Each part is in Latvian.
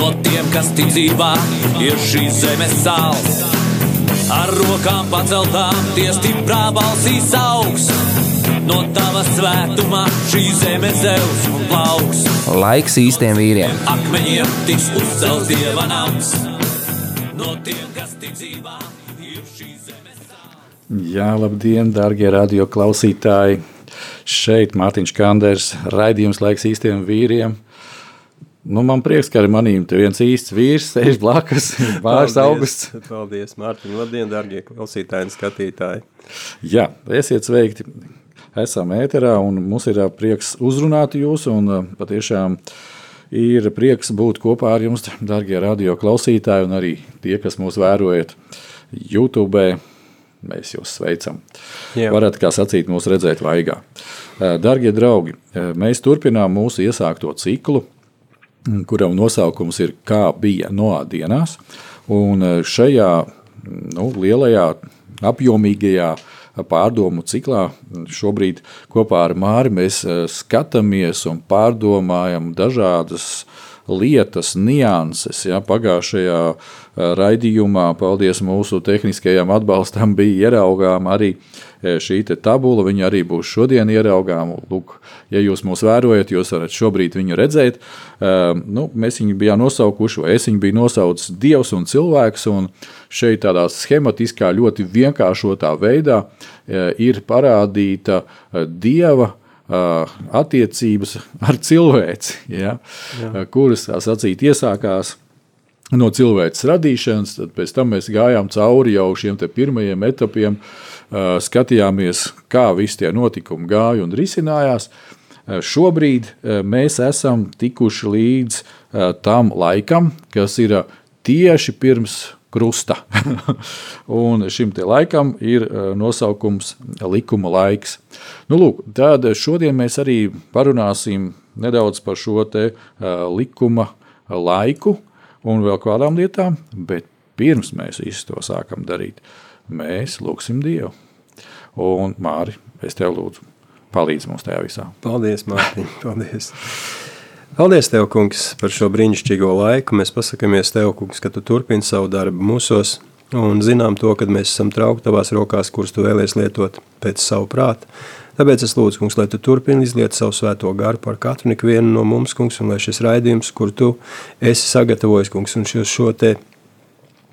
No tiem, kas tic dzīvā, ir šīs zemes sāls. Ar rokām paceltām, tie stiprā balsīs augs. No tava svētumā šī zeme zeus un plauks. Laiks īstiem vīriem. Akmeņiem tiks uzcelts dieva nams. No tiem, kas tic dzīvā, ir šī zeme sāls. Jā, labdien, darbie radio klausītāji! Šeit Mārtiņš Kanders, raidījums laiks īstiem vīriem. Nu, man prieks, ka ar manīm te viens īsts vīrs sēž blakus, Mārs Augusts. Paldies, Mārtiņ, labdien, darbie klausītāji un skatītāji. Jā, esiet sveikti! Esam ēterā un mums ir prieks uzrunāt jūs un patiešām ir prieks būt kopā ar jums, darbie radio klausītāji un arī tie, kas mūs vērojat YouTube. Mēs jūs sveicam. Jā. Varat, kā sacīt, mūs redzēt vaigā. Darbie draugi, mēs turpinām mūsu iesākto ciklu, kuram nosaukums ir Kā bija Noā dienās. Un šajā nu, lielajā, apjomīgajā pārdomu ciklā šobrīd kopā ar Māri mēs eh, skatāmies un pārdomājam dažādas lietas, nianses. Ja, pagājušajā eh, raidījumā, paldies mūsu tehniskajam atbalstam, bija ieraugām arī eh, šī tabula. Viņa arī būs šodien ieraugām. Lūk, ja jūs mūs vērojat, jūs varat šobrīd viņu redzēt. Uh, nu, mēs viņu bijām nosaukuši, vai es viņu biju nosaucis Dievs un cilvēks. Un šeit tādā schematiskā, ļoti vienkāršotā veidā ir parādīta Dieva attiecības ar cilvēci, ja, uh, kuras, tā sacīt, iesākās no cilvēces radīšanas, tad pēc tam mēs gājām cauri jau šiem te pirmajiem etapiem, skatījāmies, kā visi tie notikumi gāja un risinājās. Šobrīd mēs esam tikuši līdz tam laikam, kas ir tieši pirms krusta. un šim laikam ir uh, nosaukums likuma laiks. Nu, lūk, tad šodien mēs arī parunāsim nedaudz par šo te uh, likuma laiku un vēl kādām lietām, bet pirms mēs visu to sākam darīt, mēs lūgsim Dievu. Un Māri, es tev lūdzu, palīdz mums tajā visā. Paldies, Mārtiņ, paldies. Paldies, Tev, kungs, par šo brīnišķīgo laiku. Mēs pasakāmies Tev, kungs, ka Tu turpini savu darbu mūsos un zinām to, ka mēs esam traukti Tavās rokās, kurus Tu vēlies lietot pēc savu prātu. Tāpēc es lūdzu, kungs, lai Tu turpini izliet savu svēto garu par katru ikvienu no mums, kungs, un lai šis raidījums, kur Tu esi sagatavojis, kungs, un šo, šo te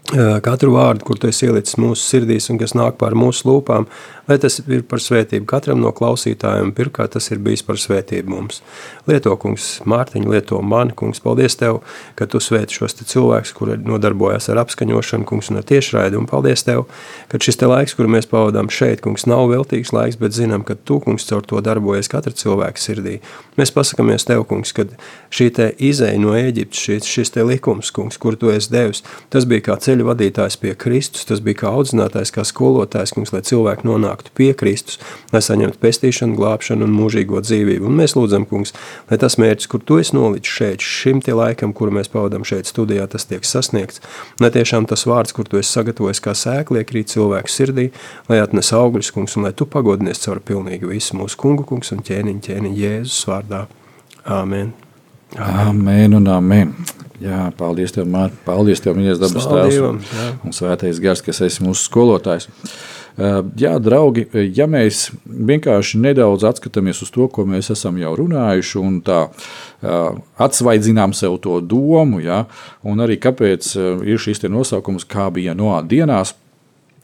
katru vārdu, kur Tu esi ielicis mūsu sirdīs un kas nāk pār mūsu lūpām, lai tas ir par svētību katram no klausītājiem, pirmkārt tas ir bijis par svētību mums. Lieto, kungs, Mārtiņu, lieto mani, kungs, paldies Tev, ka Tu svēti šos te cilvēkus, kuri nodarbojas ar apskaņošanu, kungs, un ar tiešraidi, un paldies Tev, ka šis te laiks, kuru mēs pavadām šeit, kungs, nav veltīgs laiks, bet zinām, ka Tu, kungs, caur to darbojies katra cilvēka sirdī. Mēs pasakamies Tev, kungs, kad šī te izeja no Ēģiptes, šis, šis te likums, kungs, kur Tu esi devis, tas bija kā ceļu vadītājs pie Kristus, tas bija kā audzinātājs, kā skolotājs, kungs, lai cilvēki nonāktu pie Kristus, lai saņemtu pestīšanu, glābšanu un mūžīgo dzīvību. Un mēs lūdzam, kungs, lai tas mērķis, kur Tu esi nolicis šeit, šim te laikam, kuru mēs pavadām šeit studijā, tas tiek sasniegts, lai tiešām tas vārds, kur Tu esi sagatavojis kā sēkli, iekrīt cilvēku sirdī, lai atnes augļus, kungs, un lai Tu pagodinies caur pilnīgi visu mūsu kungu, kungs, un ķēniņu, ķēniņu Jēzus vārdā. Āmen. Amen un amen. Jā, paldies tev, Mārtiņ. Paldies tev, mīļais dabas tēvs jā. un svētais gars, kas esi mūsu skolotājs. Uh, Jā, draugi, ja mēs vienkārši nedaudz atskatāmies uz to, ko mēs esam jau runājuši, un tā uh, atsvaidzinām sev to domu, ja, un arī kāpēc ir šis nosaukums, kā bija no dienās,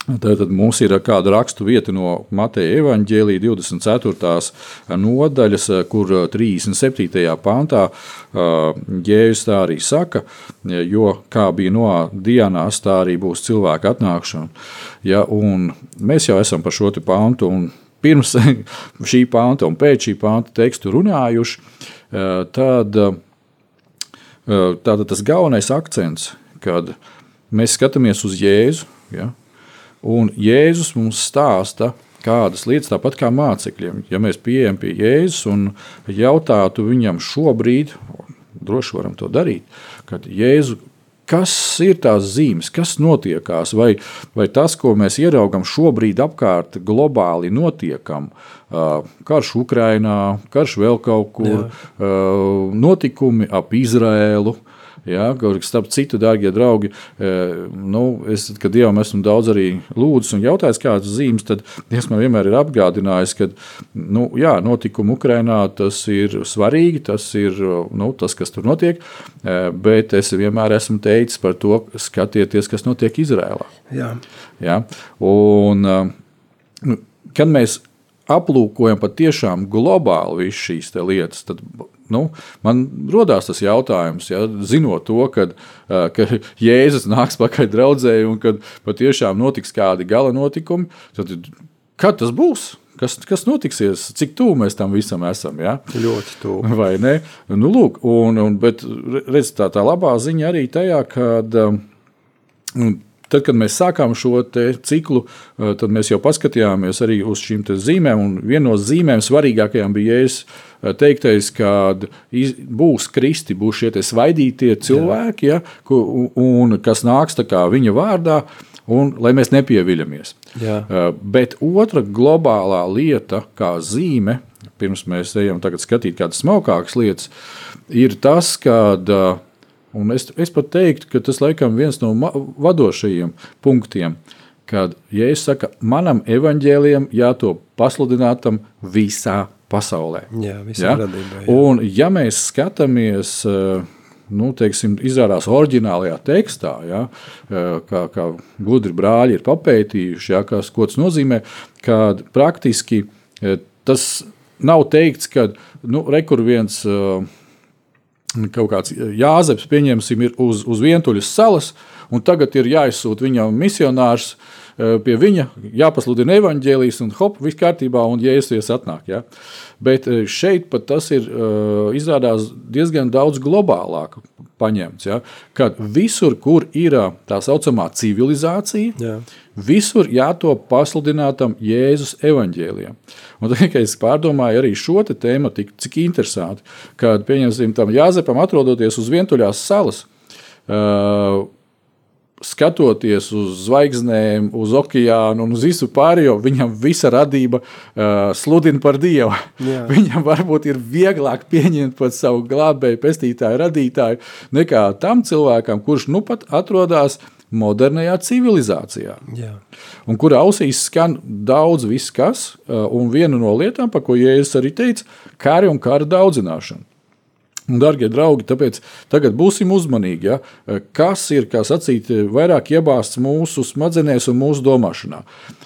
Tātad mums ir kāda rakstu vieta no Mateja evaņģēlīja 24. nodaļas, kur 37. pāntā Jēzus tā arī saka, jo kā bija no dienās, tā arī būs cilvēka atnākšana. Ja, mēs jau esam par šo te pāntu un pirms šī pānta un pēc šī pānta tekstu runājuši, tad, tad tas galvenais akcents, kad mēs skatāmies uz Jēzu, ja, un Jēzus mums stāsta kādas lietas, tāpat kā mācekļiem. Ja mēs pieejam pie Jēzus un jautātu viņam šobrīd, droši varam to darīt, kad Jēzu kas ir tās zīmes, kas notiekās, vai, vai tas, ko mēs ieraugām šobrīd apkārt, globāli notiekam. Karš Ukrajinā, karš vēl kaut kur, Jā. notikumi ap Izrēlu. Ja, starp citu, darbie draugi, nu, es, kad Dievam esmu daudz arī lūdzis un jautājis, kādas zīmes, tad Dievs man vienmēr ir atgādinājis, ka nu, jā, notikumi Ukrajinā tas ir svarīgi, tas ir nu, tas, kas tur notiek, bet es vienmēr esmu teicis par to, skatieties, kas notiek Izrēlā. Jā. Ja, un, nu, kad mēs aplūkojam patiešām globāli visas šīs lietas, tad nu, man radās tas jautājums, ja, zinot to, kad, ka Jēzus nāks pakaļ draudzē un kad patiešām notiks kādi gala notikumi, tad kad tas būs? Kas, kas notiksies, cik tuvu mēs tam visam esam? Ja? Ļoti tuvu. Vai ne? Nu, lūk, un, un, bet redz, tā, tā labā ziņa arī tajā, ka Tad, kad mēs sākām šo ciklu, tad mēs jau paskatījāmies arī uz šīm zīmēm. Viena no zīmēm svarīgākajām bija Jēzus teiktais, ka būs kristi, būs šie svaidītie cilvēki, ja, un kas nāks viņa vārdā. Un, lai mēs nepieviļamies. Jā. Bet otra globālā lieta, kā zīme, pirms mēs ejam skatīt kādas smalkākas lietas, ir tas, ka Un es, es pat teiktu, ka tas laikam viens no vadošajiem punktiem, kad ja es saku, manam evaņģēlijam jātop pasludinātam visā pasaulē. Jā, visā ja? radībā. Jā. Un ja mēs skatāmies, eh, nu, teiksim, izrādās oriģinālajā tekstā, ja, eh, kā, kā gudri brāļi ir papētījuši, ja, kas, ko tas nozīmē, kad praktiski eh, tas nav teikts, ka nu, rekur viens kaut kāds Jāzeps, pieņemsim, ir uz, uz vientuļas salas, un tagad ir jāizsūta viņam misionārs Eh, pie viņa jāpasludina evaņģēlijas, un hop, viss kārtībā, un jēzus atnāk. Ja? Bet eh, šeit pat tas ir eh, izrādās diezgan daudz globālāk paņemts. Ja? Kad visur, kur ir tā saucamā civilizācija, Jā. visur jātop pasludinātam Jēzus evaņģēlijam. Un tad, kad es pārdomāju arī šo tēmu, cik interesanti, kad, pieņemsim, tam Jāzepam atrodoties uz vientuļās salas, uh, skatoties uz zvaigznēm, uz okeānu un uz visu pārējo, viņam visa radība uh, sludina par Dievu. Jā. Viņam varbūt ir vieglāk pieņemt pat savu glābēju, pestītāju, radītāju, nekā tam cilvēkam, kurš nu pat atrodas modernajā civilizācijā. Jā. Un kur ausīs skan daudz viss, kas, un viena no lietām, par ko Jēzus arī teica, kari un kara daudzināšana. Darbie draugi, tāpēc tagad būsim uzmanīgi. Ja? Kas ir, sacīt, vairāk iebāzts mūsu smadzenēs un mūsu domāšanā?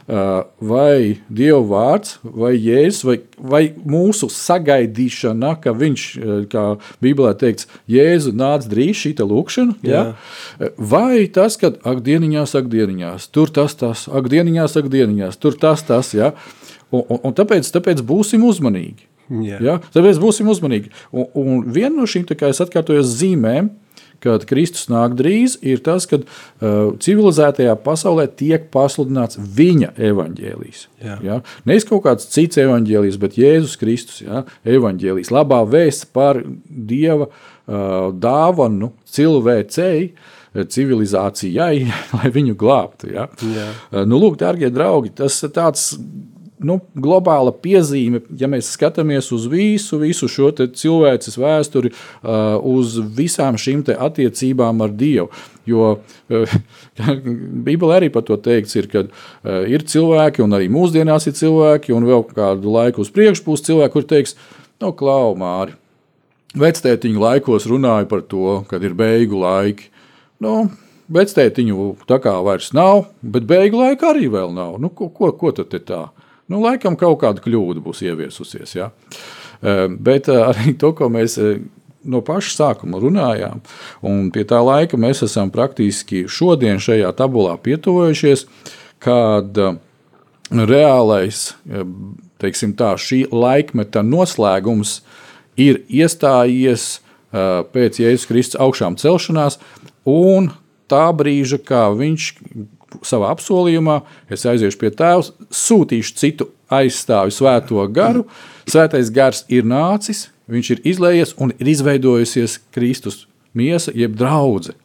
Vai Dieva vārds, vai Jēzus, vai, vai mūsu sagaidīšana, ka viņš, kā Bībelē teikts, Jēzu nāc drīz šī lūkšana? Ja? Vai tas, ka ak, dieniņās, ak, dieniņās, tur tas, tas, ak, dieniņās, ak, dieniņās, tur tas, tas. Ja? Un, un, un tāpēc, tāpēc būsim uzmanīgi. Jā. Ja? Tāpēc būsim uzmanīgi. Un, un viena no šīm, kā es atkārtoju, zīmēm, kad Kristus nāk drīz, ir tas, ka uh, civilizētajā pasaulē tiek pasludināts viņa evaņģēlijs. Ja? Ja? Nevis kaut kāds cits evaņģēlijs, bet Jēzus Kristus ja? evaņģēlijs. Labā vēsts par Dieva uh, dāvanu cilvēcei. Civilizācijai, lai viņu glābtu. Ja? Jā. Uh, nu, lūk, darbie draugi, tas ir tāds nu, globāla piezīme, ja mēs skatāmies uz visu, visu šo cilvēces vēsturi, uh, uz visām šīm attiecībām ar Dievu. Jo uh, Bībelē arī par to teikts, ir, ka uh, ir cilvēki, un arī mūsdienās ir cilvēki, un vēl kādu laiku uz priekšu būs cilvēki, kuriem teiks, no nu, klau, māri. Vectētiņu laikos runāja par to, kad ir beigu laiki. Nu, Vectētiņu tā kā vairs nav, bet beigu laika arī vēl nav. Nu, ko, ko, ko tad tā? Nu, laikam kaut kāda kļūda būs ieviesusies. Ja? Bet arī to, ko mēs no paša sākuma runājām, un pie tā laika mēs esam praktiski šodien šajā tabulā pietuvojušies, kad reālais, teiksim tā, šī laikmeta noslēgums ir iestājies pēc Jēzus Kristus augšām celšanās, un tā brīža, kā viņš savā apsolījumā, es aiziešu pie tēva, sūtīšu citu aizstāvi svēto garu. Svētais gars ir nācis, viņš ir izlējies un ir izveidojusies Kristus miesa, jeb draudzene.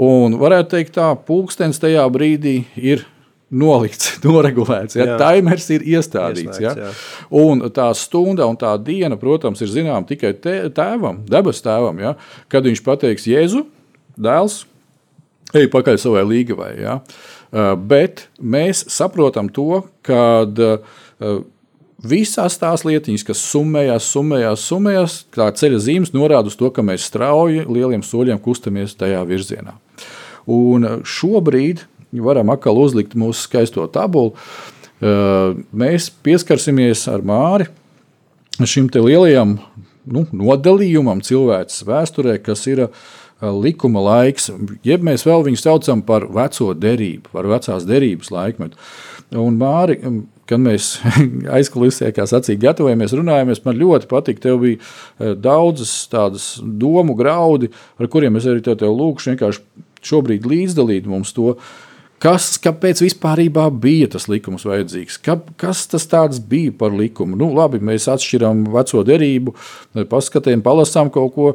Un varētu teikt, tā pulkstenis tajā brīdī ir nolikts, noregulēts. Ja? Taimers ir iestādīts. Ieslēgts, ja? jā. Un tā stunda un tā diena, protams, ir zināma tikai tēvam, debes tēvam. Ja? Kad viņš pateiks, Jēzu, dēls, ej pakaļ savai līgavai. Ja? Uh, Bet mēs saprotam to, ka visās tās lietiņas, kas summējās, summējās, summējās, kā ceļa zīmes, norāda uz to, ka mēs strauji, lieliem soļiem kustamies tajā virzienā. Un šobrīd varam atkal uzlikt mūsu skaisto tabulu. Uh, Mēs pieskarsimies ar Māri šim lielajam nu, nodalījumam cilvēces vēsturē, kas ir uh, likuma laiks, jeb mēs vēl viņu saucam par veco derību, par vecās derības laikmetu. Un Māri, kad mēs aizkulisē, kā sacīja, gatavojamies, runājamies, man ļoti patīk. Tev bija uh, daudzas tādas domu graudi, ar kuriem es arī tev, tev lūkšu vienkārši šobrīd līdzdalīt mums to, Kas, kāpēc vispār bija tas likums vajadzīgs? Ka, kas tas bija par likumu? Nu, labi, mēs atšķirām veco derību, paskatām, palasām kaut ko,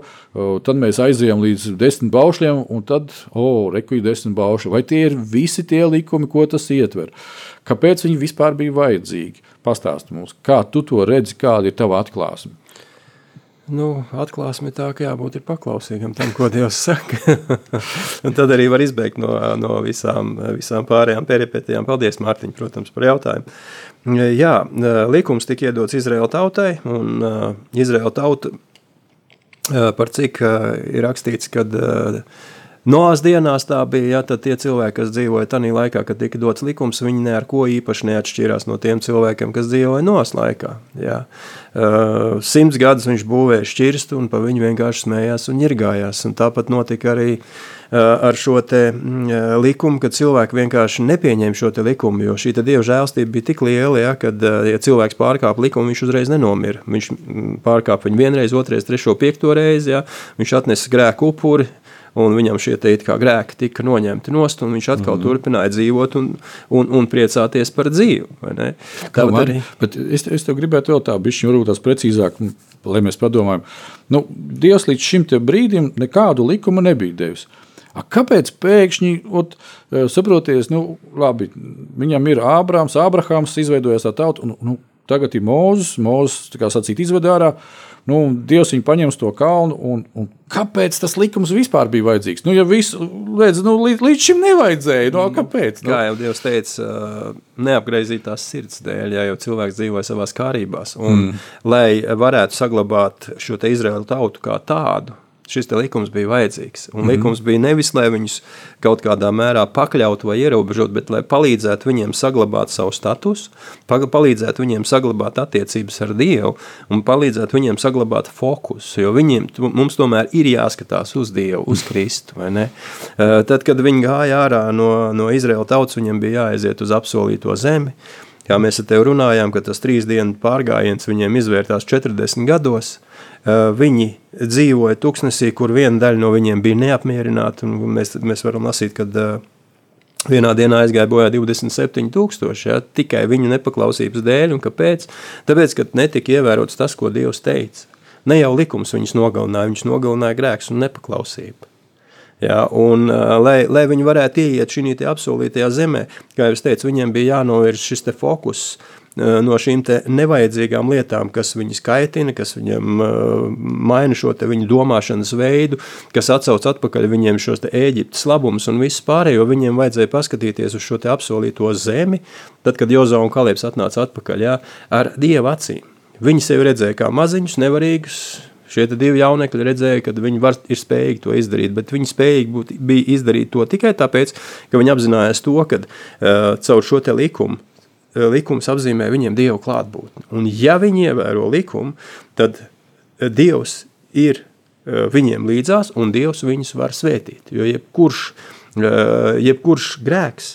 tad mēs aizējām līdz desmit baušļiem, un tad, oh, rekuģi desmit baušļi. Vai tie ir visi tie likumi, ko tas ietver? Kāpēc viņi vispār bija vajadzīgi? Pastāst mums, kā tu to redzi, kāda ir tava atklāsme. Nu, atklāsme tā, ka jābūt ir paklausīgam tam, ko Dievs saka. un tad arī var izbeigt no, no visām, visām pārējām peripetijām. Paldies, Mārtiņ, protams, par jautājumu. Jā, likums tika iedots Izraēla tautai, un uh, Izraēla tauta, uh, par cik uh, ir rakstīts, kad uh, Noās dienās tā bija, ja tad tie cilvēki, kas dzīvoja tajā laikā, kad tika dots likums, viņi ne ar ko īpaši neatšķīrās no tiem cilvēkiem, kas dzīvoja Noās laikā. Ja. Uh, simts gadus viņš būvēja šķirstu un pa viņu vienkārši smējās un ņirgājās. Un tāpat notika arī uh, ar šo te uh, likumu, kad cilvēki vienkārši nepieņēma šo te likumu, jo šī dieva žēlstība bija tik liela, ja, kad uh, ja cilvēks pārkāpa likumu, viņš uzreiz nenomira. Viņš pārkāpa viņu vienreiz, otrreiz, trešo, piekto reizi, ja, viņš atnesa grēku upuri, un viņam šie grēki tika noņemti nost, un viņš atkal mm. turpināja dzīvot un, un, un priecāties par dzīvi. Tāpat arī. Bet es, es tev gribētu vēl tādu bišķiņu, varbūt tās precīzāk, lai mēs padomājam. Nu, Dievs līdz šim brīdim nekādu likumu nebija devis. A, kāpēc pēkšņi, ot, saproties, nu, labi, viņam ir Ābrāms, Ābrahāms, izveidojās tā tauta, un nu, tagad ir kā sacīt, izved ārā. Nu, Dievs viņu paņems to kalnu, un, un kāpēc tas likums vispār bija vajadzīgs? Nu, ja visu, līdz, nu, līdz, līdz šim nevajadzēja, nu, kāpēc? Nu? Kā jau Dievs teica, neapgraizītās sirds dēļ, ja jau cilvēks dzīvoja savās kārībās, un mm. lai varētu saglabāt šo Izraēlu tautu kā tādu, šis likums bija vajadzīgs. Un mm -hmm. likums bija nevis, lai viņus kaut kādā mērā pakļautu vai ierobežotu, bet lai palīdzētu viņiem saglabāt savu statusu, palīdzētu viņiem saglabāt attiecības ar Dievu un palīdzētu viņiem saglabāt fokusu. Jo viņiem, mums tomēr ir jāskatās uz Dievu, uz Kristu. Tad, kad viņi gāja ārā no, no Izraēla tautas, viņiem bija jāaiziet uz apsolīto zemi. Kā mēs ar tevi runājām, ka tas trīs dienu pārgājiens viņiem izvērtās 40 gados, Viņi dzīvoja tuksnesī, kur viena daļa no viņiem bija neapmierināta. Mēs, mēs varam lasīt, ka vienā dienā aizgāja bojā 27,000 ja, tikai viņu nepaklausības dēļ. Kāpēc? Tāpēc, ka netika ievērots tas, ko Dievs teica. Ne jau likums viņus nogalināja, viņš nogalināja grēks un nepaklausību. Ja, un, lai, lai viņi varētu ieiet šajā apsolītajā zemē, kā jau es teicu, viņiem bija jānovērš šis fokus Eh, no šīm nevajadzīgām lietām, kas viņus kaitina, kas viņam eh, maina šo viņu domāšanas veidu, kas atcauc atpakaļ viņiem šos Eģiptes labumus un visu pārējo. Viņiem vajadzēja paskatīties uz šo apsolīto zemi, tad, kad Jozo un Kalieps atnāca atpakaļ jā, ar dieva acīm. Viņi sevi redzēja kā maziņus, nevarīgus, Šie divi jaunekļi redzēja, ka viņi var, ir spējīgi to izdarīt, bet viņi spējīgi būt, bija izdarīt to tikai tāpēc, ka viņi apzinājās to, ka uh, caur šo likumu likums apzīmē viņiem Dievu klātbūtni. Un ja viņi ievēro likumu, tad eh, Dievs ir eh, viņiem līdzās un Dievs viņus var svētīt. Jo jebkurš, jebkurš grēks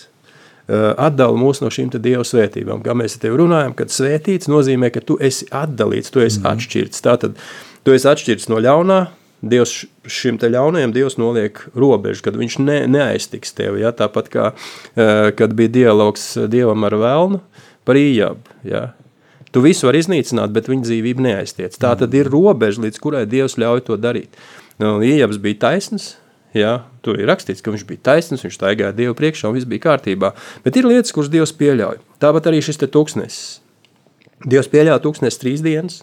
atdala mūs no šīm Dieva svētībām. Kā mēs te runājam, kad svētīts nozīmē, ka tu esi atdalīts, tu esi mm. atšķirts. Tātad tu esi atšķirts no ļaunā, Dievs šim te ļaunajam Dievs noliek robežu, kad viņš ne, neaiztiks tevi. Ja? Tāpat kā, uh, kad bija dialogs Dievam ar Velnu par ījabu. Ja? Tu visu vari iznīcināt, bet viņa dzīvība neaiztiec. Tā tad ir robeža, līdz kurai Dievs ļauj to darīt. Nu, Iejabs bija taisns, jā, tur ir rakstīts, ka viņš bija taisns, viņš staigāja Dievu priekšā un viss bija kārtībā. Bet ir lietas, kuras Dievs pieļauj. Tāpat arī šis tūkstnesis. Dievs pieļāva tūkstnesis trīs dienas,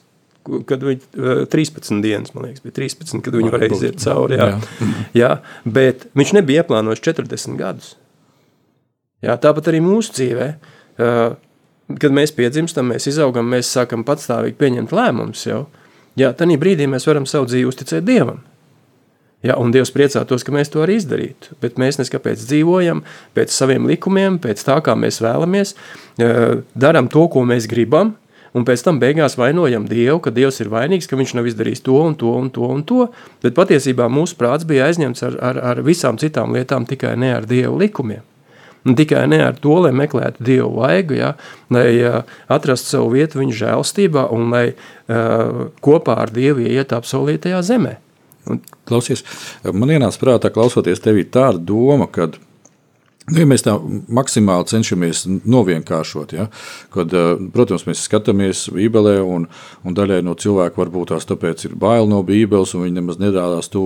kad viņi 13 dienas, man liekas, bija 13, kad viņi varēja iziet cauri. Jā. Jā. jā, bet viņš nebija ieplānojis 40 gadus. Jā, tāpat arī mūsu dzīvē, kad mēs piedzimstam, mēs izaugam, mēs sākam patstāvīgi pieņemt lēmumus. Jā, tad brīdī mēs varam savu dzīvi uzticēt Dievam. Ja, un Dievs priecātos, ka mēs to arī izdarītu. Bet mēs neskapēc dzīvojam pēc saviem likumiem, pēc tā, kā mēs vēlamies, darām to, ko mēs gribam, un pēc tam beigās vainojam Dievu, ka Dievs ir vainīgs, ka viņš nav izdarījis to un to un to un to. Bet patiesībā mūsu prāts bija aizņemts ar, ar, ar visām citām lietām, tikai ne ar Dievu likumiem. Un tikai ne ar to, lai meklētu dievu vaigu, ja, lai uh, atrastu savu vietu viņa žēlstībā un lai uh, kopā ar dievu iet apsolītajā zemē. Un, klausies, man ienāca prātā, klausoties tevi, tāda doma, ka Nu, ja mēs tā maksimāli cenšamies novienkāršot, ja, kad, eh, protams, mēs skatāmies Bībelē, un, un daļai no cilvēku varbūt tās tāpēc ir bail no Bībeles, un viņi nemaz nedādās to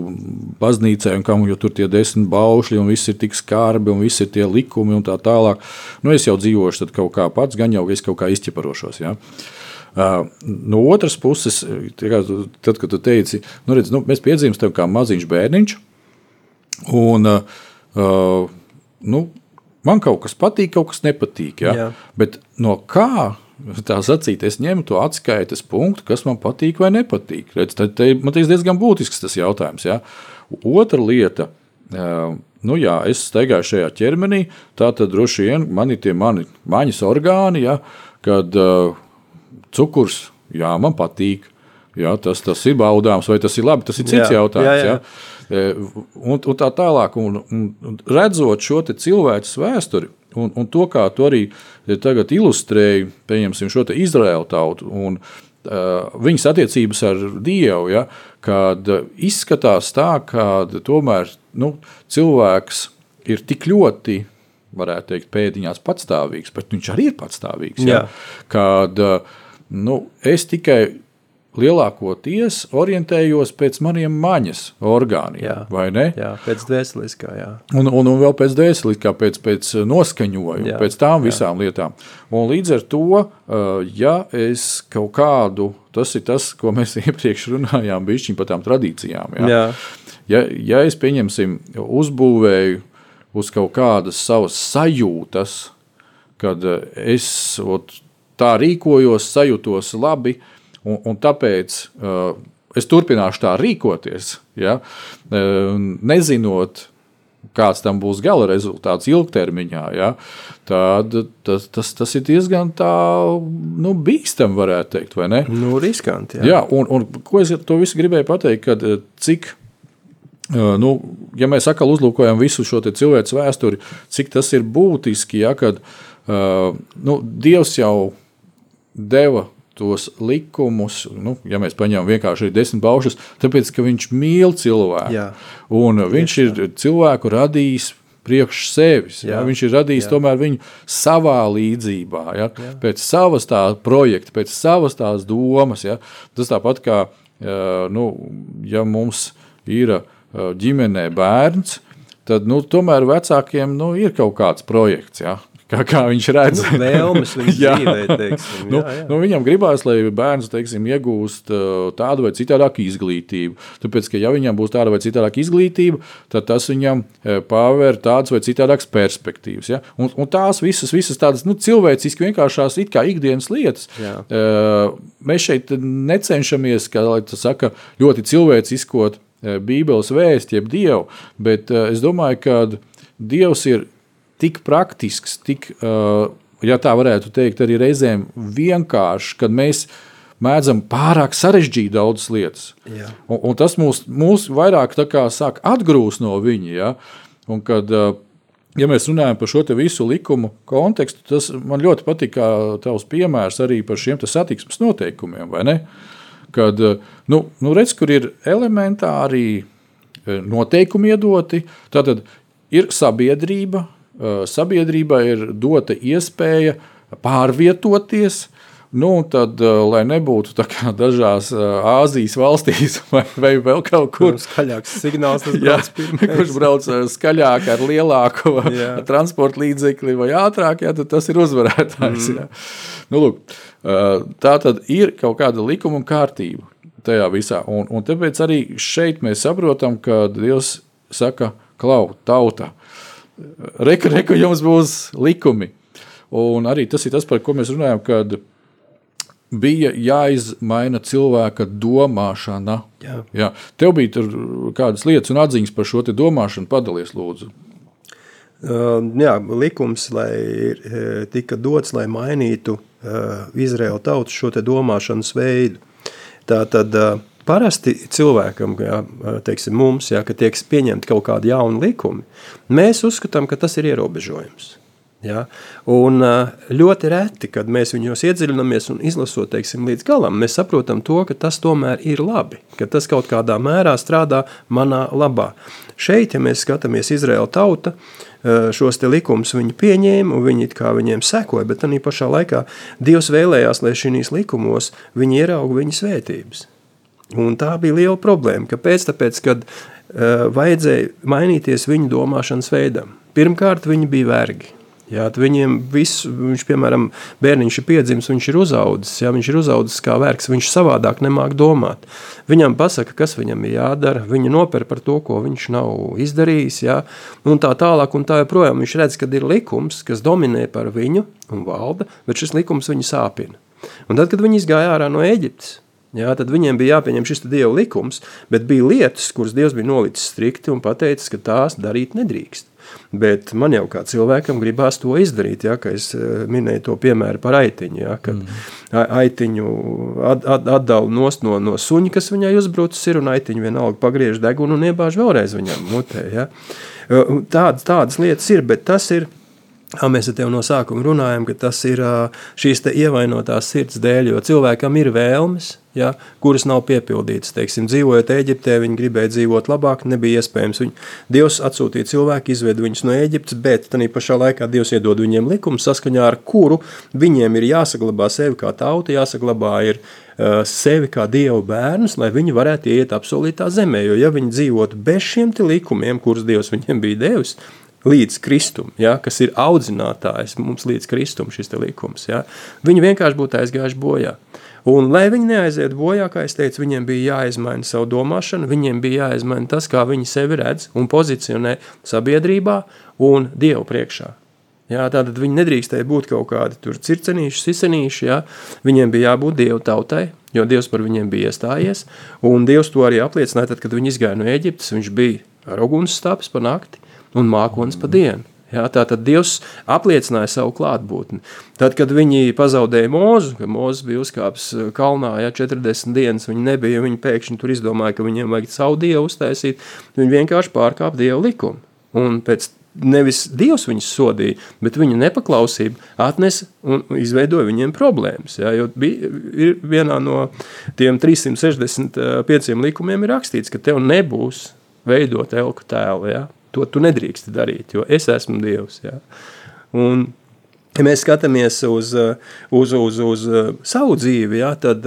baznīcai, un kam, jo tur tie desmit baušļi, un viss ir tik skarbi, un viss ir tie likumi, un tā tālāk. Nu, es jau dzīvošu tad kaut kā pats, gan jau es kaut kā izķeparošos. Ja. Uh, no otras puses, tad, kad tu teici, nu, redz, nu, mēs piedzimstam kā maziņš bērniņš, un uh, nu, man kaut kas patīk, kaut kas nepatīk. Ja? Jā. Bet no kā tā sacīt, es ņemu to atskaites punktu, kas man patīk vai nepatīk. Redz, tad, te, man tas diezgan būtisks tas jautājums. Ja? Otra lieta. Nu jā, es staigāju šajā ķermenī, tā tad droši vien man ir tie mani maņas orgāni, ja, kad cukurs, jā, man patīk. Jā, tas, tas ir baudāms, vai tas ir labi, tas ir cits jā, jautājums. Jā, jā. Jā. E, un, un tā tālāk, un, un redzot šo cilvēku vēsturi, un, un to, kā tu arī tagad ilustrēji, pieņemsim šo Izraēlu tautu. Un, Uh, viņas attiecības ar Dievu, ja, kad izskatās tā, ka tomēr nu, cilvēks ir tik ļoti varētu teikt, pēdiņās patstāvīgs, bet viņš arī ir patstāvīgs. Ja? Kad nu, es tikai lielākoties orientējos pēc maniem maņas orgāniem. Jā, vai ne? Jā, pēc dvēseliskā. Jā. Un, un, un vēl pēc dvēseliskā, pēc, pēc noskaņojuma, jā, pēc tām visām jā. lietām. Un līdz ar to, ja es kaut kādu, tas ir tas, ko mēs iepriekš runājām, bišķiņ par tām tradīcijām. Jā. Jā. Ja, ja es pieņemsim, uzbūvēju uz kaut kādas savas sajūtas, kad es ot, tā rīkojos, sajūtos labi, uh, Un, un tāpēc uh, es turpināšu tā rīkoties, ja, uh, nezinot, kāds tam būs gala rezultāts ilgtermiņā, ja, tad tas, tas, tas ir diezgan tā, nu, bīstami, varētu teikt, vai ne? Nu, riskanti. Jā, jā un, un ko es to visu gribēju pateikt, kad uh, cik. Uh, nu, ja mēs atkal uzlūkojam visu šo cilvēku vēsturi, cik tas ir būtiski, ja, kad uh, nu, Dievs jau deva tos likumus, nu, ja mēs paņemam vienkārši desmit baušus, tāpēc, ka viņš mīl cilvēku. Jā. Un viņš ir cilvēku radījis priekš sevis. Ja? Viņš ir radījis jā. tomēr viņu savā līdzībā, ja? Jā. pēc savas tā projekta, pēc savas tās domas. Ja? Tas tāpat kā, nu, ja mums ir ģimenē bērns, tad nu, tomēr vecākiem nu, ir kaut kāds projekts. Ja? Kā, kā viņš redz. Nu, vēlmes jā. dzīvē, teiksim, nu, jā, jā. Nu, viņam gribās, lai bērns teiksim, iegūst uh, tādu vai citādāku izglītību. Tāpēc, ka ja viņam būs tāda vai citādāka izglītība, tad tas viņam uh, paver tādas vai citādākas perspektīvas. Ja? Un, un tās visas, visas tādas nu, cilvēciski vienkāršās it kā ikdienas lietas. Jā. Uh, mēs šeit necenšamies, kā tas saka, ļoti cilvēciskot Bībeles vēstu, jeb Dievu, bet es domāju, ka Dievs ir tik praktisks, tik, ja tā varētu teikt, arī reizēm vienkāršs, kad mēs mēdzam pārāk sarežģīt daudzas lietas. Jā. Un, un tas mūs, mūs vairāk sāk atgrūst no viņa. Ja? Un kad, ja mēs runājam par šo visu likumu kontekstu, tas man ļoti patīk, kā tavs piemērs arī par šiem satiksmes noteikumiem. kad nu, nu redz, kur ir elementāri noteikumi iedoti. Tātad ir sabiedrība, sabiedrībai ir dota iespēja pārvietoties, Nu, tad, eh, lai nebūtu tā kā dažās eh, Āzijas valstīs, vai, vai vēl kaut kur skaļāks signāls, jā, kurš brauc eh, skaļāk ar lielāku transporta līdzekli vai ātrāk, jā, tad tas ir uzvarētājs. Mm. Jā. Nu, lūk, tā tad ir kaut kāda likuma un kārtība tajā visā. Un, un tāpēc arī šeit mēs saprotam, ka Dievs saka, klau, tauta, reka, reka, jums būs likumi. Un arī tas ir tas, par ko mēs runājam, kad bija jāizmaina cilvēka domāšana. Jā. Jā. Tev bija kādas lietas un atziņas par šo domāšanu, padalies lūdzu. Uh, jā, likums lai, tika dots, lai mainītu uh, Izraēla tautas šo domāšanas veidu. Tā tad uh, parasti cilvēkam, jā, teiksim, mums, jā, kad tiek pieņemti kaut kādi jauni likumi, mēs uzskatām, ka tas ir ierobežojums. Ja? Un ļoti reti, kad mēs viņos iedziļināmies un izlasot teiksim, līdz galam, mēs saprotam to, ka tas tomēr ir labi, ka tas kaut kādā mērā strādā manā labā. Šeit, ja mēs skatāmies Izraēla tauta, šos te likumus viņi pieņēma un viņi kā viņiem sekoja, bet tādā pašā laikā Dievs vēlējās, lai šīs likumos viņi ierauga viņa svētības. Un tā bija liela problēma. Kāpēc? Tāpēc, kad uh, vajadzēja mainīties viņu domāšanas veidam. Pirmkārt, viņi bija vergi. Jā, viņiem viss, viņš, piemēram, bērniņš ir piedzimis, viņš ir uzaudzis, jā, viņš ir uzaudzis kā vērks, viņš savādāk nemāk domāt. Viņam pasaka, kas viņam ir jādara, viņa noper par to, ko viņš nav izdarījis, jā, un tā tālāk, un tā joprojām viņš redz, kad ir likums, kas dominē par viņu un valda, bet šis likums viņu sāpina. Un tad, kad viņi izgāja ārā no Eģiptes, Jā, tad viņiem bija jāpieņem šis dieva likums, bet bija lietas, kuras Dievs bija nolicis strikti un pateicis, ka tās darīt nedrīkst. Bet man jau kā cilvēkam gribās to izdarīt, ja, ka es eh, minēju to piemēru par aitiņu, ja, kad mm. aitiņu at, at, atdalu nost no, no suņa, kas viņai uzbrucis ir, un aitiņu vienalga pagriež degunu un iebāž vēlreiz viņam mutē. Ja. Tādas, tādas lietas ir, bet tas ir, Kā mēs te jau no sākuma runājam, ka tas ir šīs ievainotās sirds dēļ, jo cilvēkam ir vēlmes, ja, kuras nav piepildītas. Teiksim, dzīvojot Eģiptē, viņi gribēja dzīvot labāk, nebija iespējams. Viņu, Dievs atsūtīja cilvēku, izveda viņus no Eģiptes, bet tā pašā laikā Dievs iedod viņiem likumu, saskaņā ar kuru viņiem ir jāsaglabā sevi kā tauta, jāsaglabā ir uh, sevi kā Dieva bērnus, lai viņi varētu iet apsolītā zemē. Jo, ja viņi dzīvotu bez šiem likumiem, kurus Dievs viņiem bija devis, līdz kristum, ja, kas ir audzinātājs mums līdz kristum šis likums. Ja. Viņi vienkārši būtu aizgājuši bojā. Un, lai viņi neaiziet bojā, kā es teicu, viņiem bija jāizmaina savu domāšanu, viņiem bija jāizmaina tas, kā viņi sevi redz un pozicionē sabiedrībā un Dievu priekšā. Jā, tātad viņi nedrīkstēja būt kaut kādi tur circenīši, sisenīši, jā. viņiem bija jābūt Dievu tautai, jo Dievs par viņiem bija iestājies, un Dievs to arī apliecināja, tad, kad viņi izgāja no Eģiptes, viņš bija ar uguns stāpes pa nakti, un mākonis pa dienu. Ja, tā tad Dievs apliecināja savu klātbūtni. Tad, kad viņi pazaudēja mūzu, kad mūzis bija uzkāpis eh, kalnā, ja 40 dienas viņi nebija, viņi pēkšņi tur izdomāja, ka viņiem vajag savu dievu uztaisīt, viņi vienkārši pārkāpa dievu likumu. Un pēc nevis Dievs viņus sodīja, bet viņa nepaklausība atnesa un izveidoja viņiem problēmas. Ja, jo bija, ir vienā no tiem 365 likumiem ir rakstīts, ka tev nebūs veidot elku tēlu. Ja. To tu nedrīkst darīt, jo es esmu Dievs. Ja? Un, ja mēs skatāmies uz, uz, uz, uz savu dzīvi, ja, tad,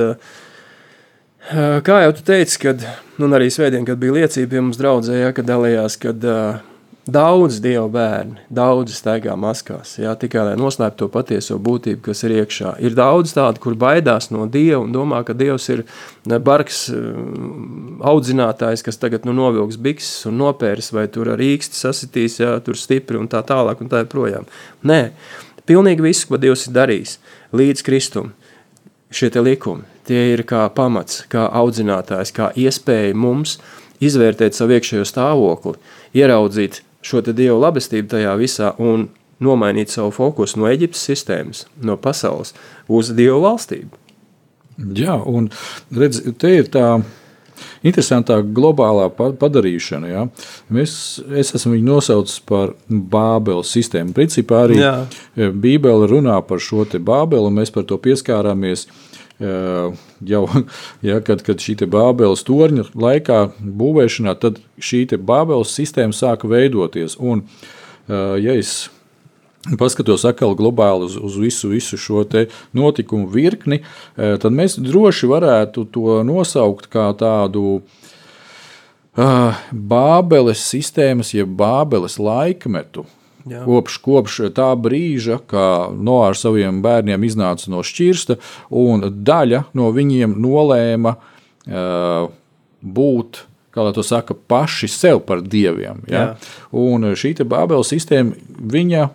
kā jau tu teici, kad, un arī svētdien, kad bija liecība pie mums draudzē, ja, kad dalījās, kad Daudz dievu bērni, daudz staigā maskās, jā, tikai lai noslēptu to patieso būtību, kas ir iekšā. Ir daudz tādu, kur baidās no dieva un domā, ka dievs ir bargs audzinātājs, kas tagad nu, novilks bikses un nopērs, vai tur ar īksti sasitīs, jā, tur stipri un tā tālāk un tā projām. Nē, pilnīgi viss, ko dievs ir darījis līdz kristum, šie te likumi, tie ir kā pamats, kā audzinātājs, kā iespēja mums izvērtēt savu iekšējo stāvokli, ieraudzīt šo dievu labestību tajā visā un nomainīt savu fokusu no Eģiptes sistēmas, no pasaules uz dievu valstību. Jā, un redz, te ir tā interesantā globālā padarīšana. Ja? Mēs, es esmu viņu nosaucis par Bābeles sistēmu. Principā arī Jā. Bībele runā par šo Bābeli, un mēs par to pieskārāmies jau ja, kad, kad šī Bābeles torņa laikā būvēšanā, tad šī Bābeles sistēma sāka veidoties. Un, ja es paskatos atkal globāli uz, uz visu, visu šo notikumu virkni, tad mēs droši varētu to nosaukt kā tādu Bābeles sistēmas, jeb Bābeles laikmetu. Jā. Kopš, kopš tā brīža, kad no ar saviem bērniem iznāca no šķirsta, un daļa no viņiem nolēma uh, būt kā lai to saka, paši sev par dieviem. Ja? Jā. Un šī Bābeles sistēma, viņa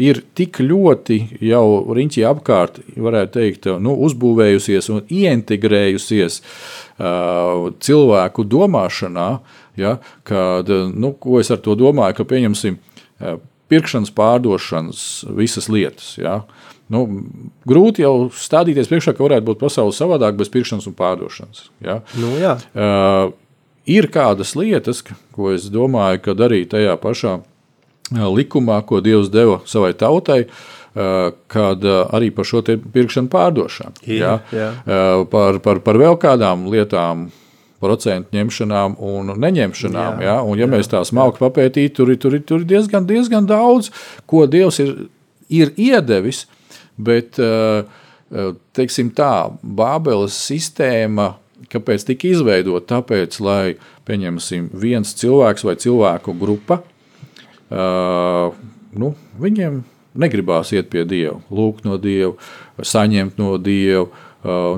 ir tik ļoti jau riņķī apkārt, varētu teikt, nu, uzbūvējusies un ieintegrējusies uh, cilvēku domāšanā, ja, kad, nu, ko es ar to domāju, ka pieņemsim. Uh, pirkšanas, pārdošanas, visas lietas. Ja? Nu, grūti jau stādīties priekšā, ka varētu būt pasaule savādāk bez pirkšanas un pārdošanas. Ja? Nu, jā. uh, ir kādas lietas, ko es domāju, ka arī tajā pašā likumā, ko Dievs deva savai tautai, uh, kad uh, arī par šo pirkšanu pārdošanu. Jā, jā. Uh, par, par, par vēl kādām lietām procentu ņemšanām un neņemšanām. Jā, ja? un, ja jā, mēs tā smalki papētītu, tur, tur, tur ir diezgan, diezgan daudz, ko Dievs ir, ir iedevis. Bet, eh, eh, teiksim tā, Bābeles sistēma, kāpēc tika izveidota? Tāpēc, lai, pieņemsim, viens cilvēks vai cilvēku grupa, uh, nu, viņiem negribās iet pie Dieva, lūgt no Dieva, saņemt no Dieva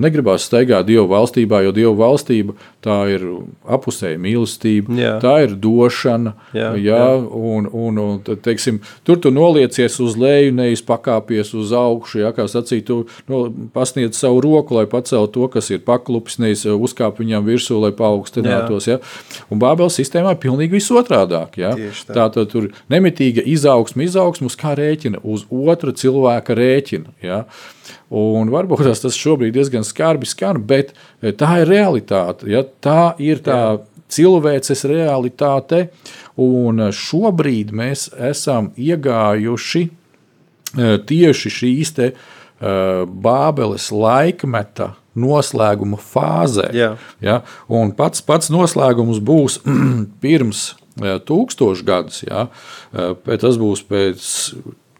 negribās staigāt Dieva valstībā, jo Dieva valstība tā ir apusēja mīlestība, jā. tā ir došana. Jā, jā, jā. Un, un, un, teiksim, tur tu noliecies uz leju, nevis pakāpies uz augšu. Jā, kā sacīt, tu no, pasniedz savu roku, lai paceltu to, kas ir paklupis, nevis uzkāp viņam virsū, lai paaugstinātos. Jā. Jā. Un Bābeles sistēmā ir pilnīgi visotradāk. Tā. tā tad tur nemitīga izaugsme, izaugsme uz kā rēķina, uz otra cilvēka rēķina. Jā. Un varbūt tas šobrīd diezgan skarbi skan, bet e, tā ir realitāte. Ja? Tā ir tā cilvēces realitāte, un šobrīd mēs esam iegājuši e, tieši šīs te, Bābeles laikmeta noslēguma fāzē. Jā. Ja? Un pats, pats noslēgums būs pirms tūkstošus gadus, ja? tas būs pēc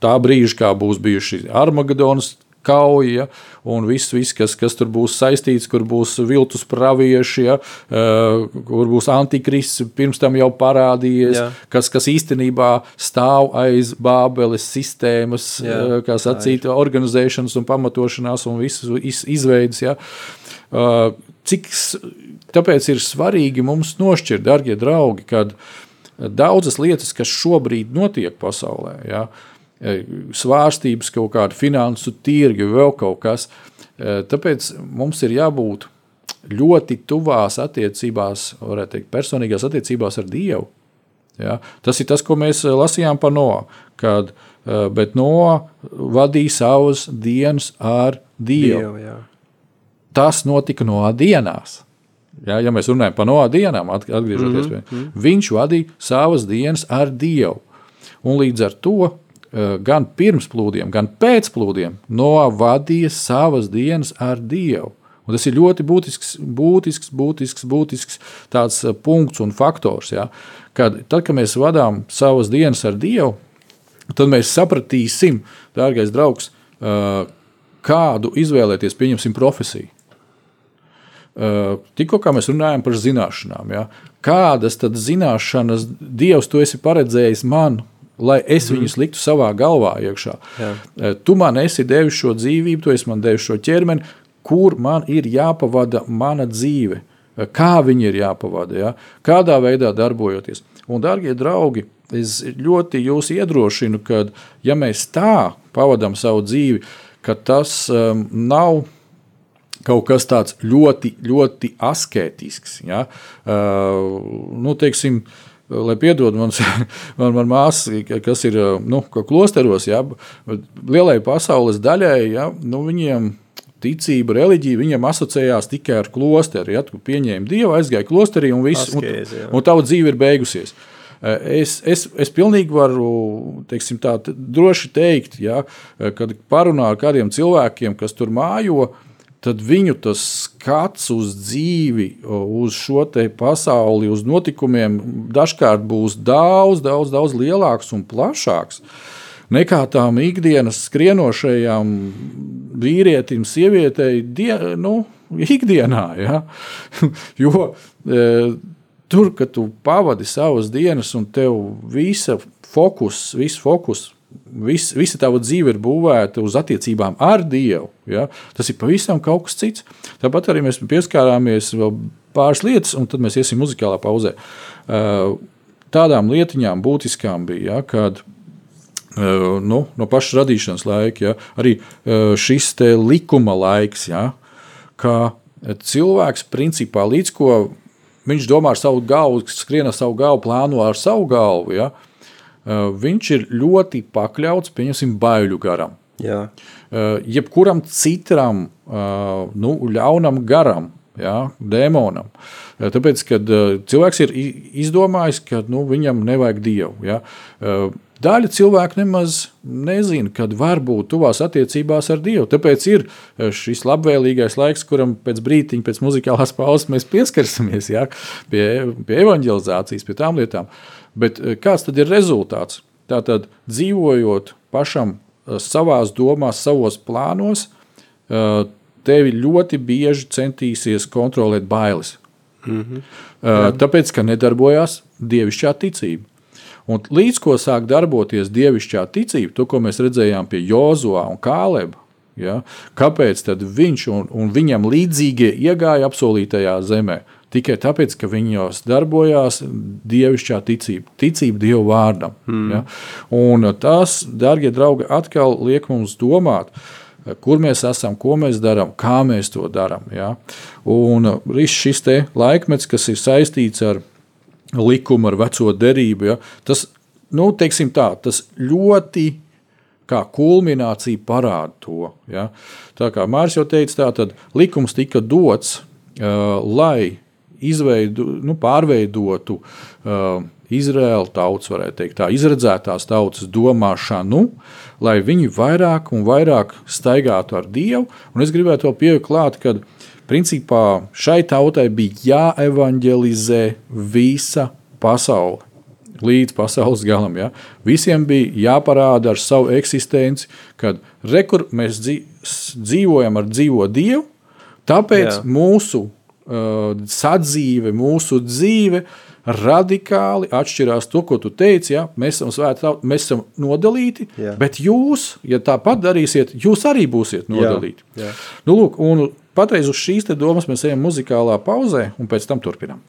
tā brīža, kā būs bijuši Armagedonas kauja un viss, viss kas, kas tur būs saistīts, kur būs viltus pravieši, ja, uh, kur būs antikrists, pirms tam jau parādījies, Jā. kas, kas īstenībā stāv aiz Bābeles sistēmas, Jā, uh, kā sacīt, organizēšanas un pamatošanās un visas iz, izveidas. Ja. Uh, cik tāpēc ir svarīgi mums nošķirt, darbie draugi, kad daudzas lietas, kas šobrīd notiek pasaulē, ja, uh, svārstības, kaut kāda finansu tirgi, vēl kaut kas. E, tāpēc mums ir jābūt ļoti tuvās attiecībās, varētu teikt, personīgās attiecībās ar Dievu. Ja? Tas ir tas, ko mēs lasījām par Noā. Kad, e, bet Noā vadīja savas dienas ar Dievu. Dievu jā. Tas notika no dienās. Ja, ja mēs runājam par no dienām, atgriežoties pie mm -hmm. viņš vadīja savas dienas ar Dievu. Un līdz ar to gan pirms plūdiem, gan pēc plūdiem novadīja savas dienas ar Dievu. Un tas ir ļoti būtisks, būtisks, būtisks, būtisks tāds eh, punkts un faktors. Ja? Kad, tad, kad mēs vadām savas dienas ar Dievu, tad mēs sapratīsim, dārgais draugs, eh, kādu izvēlēties, pieņemsim, profesiju. Tikko mēs runājam par zināšanām, ja? kādas tad zināšanas Dievs tu esi paredzējis man lai es mm. viņus liktu savā galvā iekšā. Jā. Eh, tu man esi devis šo dzīvību, tu esi man devis šo ķermeni, kur man ir jāpavada mana dzīve, eh, kā viņi ir jāpavada, ja? kādā veidā darbojoties. Un, darbie draugi, es ļoti jūs iedrošinu, ka, ja mēs tā pavadām savu dzīvi, ka tas um, nav kaut kas tāds ļoti, ļoti asketisks. Ja? Uh, nu, teiksim, uh, lai piedod man, man, man māsa, kas ir nu, klosteros, ja, lielai pasaules daļai, ja, nu, viņiem ticība, reliģija viņam asociējās tikai ar klosteri. Ja, tu pieņēmi dievu, aizgāji klosterī un viss, Askēzi, un, un tava dzīve ir beigusies. Es, es, es pilnīgi varu teiksim, tā, droši teikt, ja, kad parunā ar kādiem cilvēkiem, kas tur mājo, tad viņu skats uz dzīvi, uz šo pasauli, uz notikumiem dažkārt būs daudz, daudz, daudz lielāks un plašāks nekā tām ikdienas skrienošajām vīrietim, sievietei, die, nu, ikdienā. Ja? jo e, tur, kad tu pavadi savas dienas un tev visa fokus, viss fokus vis, visa tava dzīve ir būvēta uz attiecībām ar Dievu. Ja? Tas ir pavisam kaut kas cits. Tāpat arī mēs pieskārāmies vēl pāris lietas, un tad mēs iesim muzikālā pauzē. Tādām lietiņām būtiskām bija, ja, kad nu, no paša radīšanas laika, ja, arī šis likuma laiks, ja, ka cilvēks principā līdz ko viņš domā ar savu galvu, skrien ar savu galvu, plāno ar savu galvu. Ja, Eh, viņš ir ļoti pakļauts pieņemsim, baiļu garam. Jā. Eh, jebkuram citam eh, nu, ļaunam garam, jā, dēmonam. Tāpēc, kad cilvēks ir izdomājis, ka nu, viņam nevajag dievu. Ja, Daļa cilvēku nemaz nezina, kad var būt tuvās attiecībās ar Dievu. Tāpēc ir šis labvēlīgais laiks, kuram pēc brīdiņa, pēc muzikālās pauzes mēs pieskarsimies ja, pie, pie evanģelizācijas, pie tām lietām. Bet eh, kāds tad ir rezultāts? Tātad dzīvojot pašam eh, savās domās, savos plānos, eh, tevi ļoti bieži centīsies kontrolēt bailes. Mm -hmm. Tāpēc, ka nedarbojās dievišķā ticība. Un līdz ko sāk darboties dievišķā ticība, to, mēs redzējām pie Jozua un Kāleba, ja, kāpēc viņš un, un viņam līdzīgie iegāja apsolītajā zemē? Tikai tāpēc, ka viņos darbojās dievišķā ticība, ticība Dievu vārdam. Mm. Ja? Un tas, darbie draugi, atkal liek mums domāt. Kur mēs esam, ko mēs darām, kā mēs to darām. Ja? Un šis laikmets, kas ir saistīts ar likumu, ar veco derību, ja? tas, nu, tā, tas ļoti kā kulminācija parāda to. Ja? Tā kā Mārcis jau teica, tā tad likums tika dots, uh, lai izveidu, nu, pārveidotu uh, Izraēla tautas, varētu teikt, tā izredzētās tautas domāšanu, lai viņi vairāk un vairāk staigātu ar Dievu. Un es gribētu vēl pievilkt klāt, ka principā šai tautai bija jāevanģelizē visa pasaule. Līdz pasaules galam. Ja? Visiem bija jāparāda ar savu eksistenci, kad rekur mēs dzīvojam ar dzīvo Dievu, tāpēc Jā. mūsu sadzīve, mūsu dzīve radikāli atšķirās to, ko tu teici. Ja? Mēs esam svētā, mēs esam nodalīti, jā. bet jūs, ja tāpat darīsiet, jūs arī būsiet nodalīti. Jā, jā. Nu, lūk, patreiz uz šīs domas mēs ejam muzikālā pauzē un pēc tam turpinām.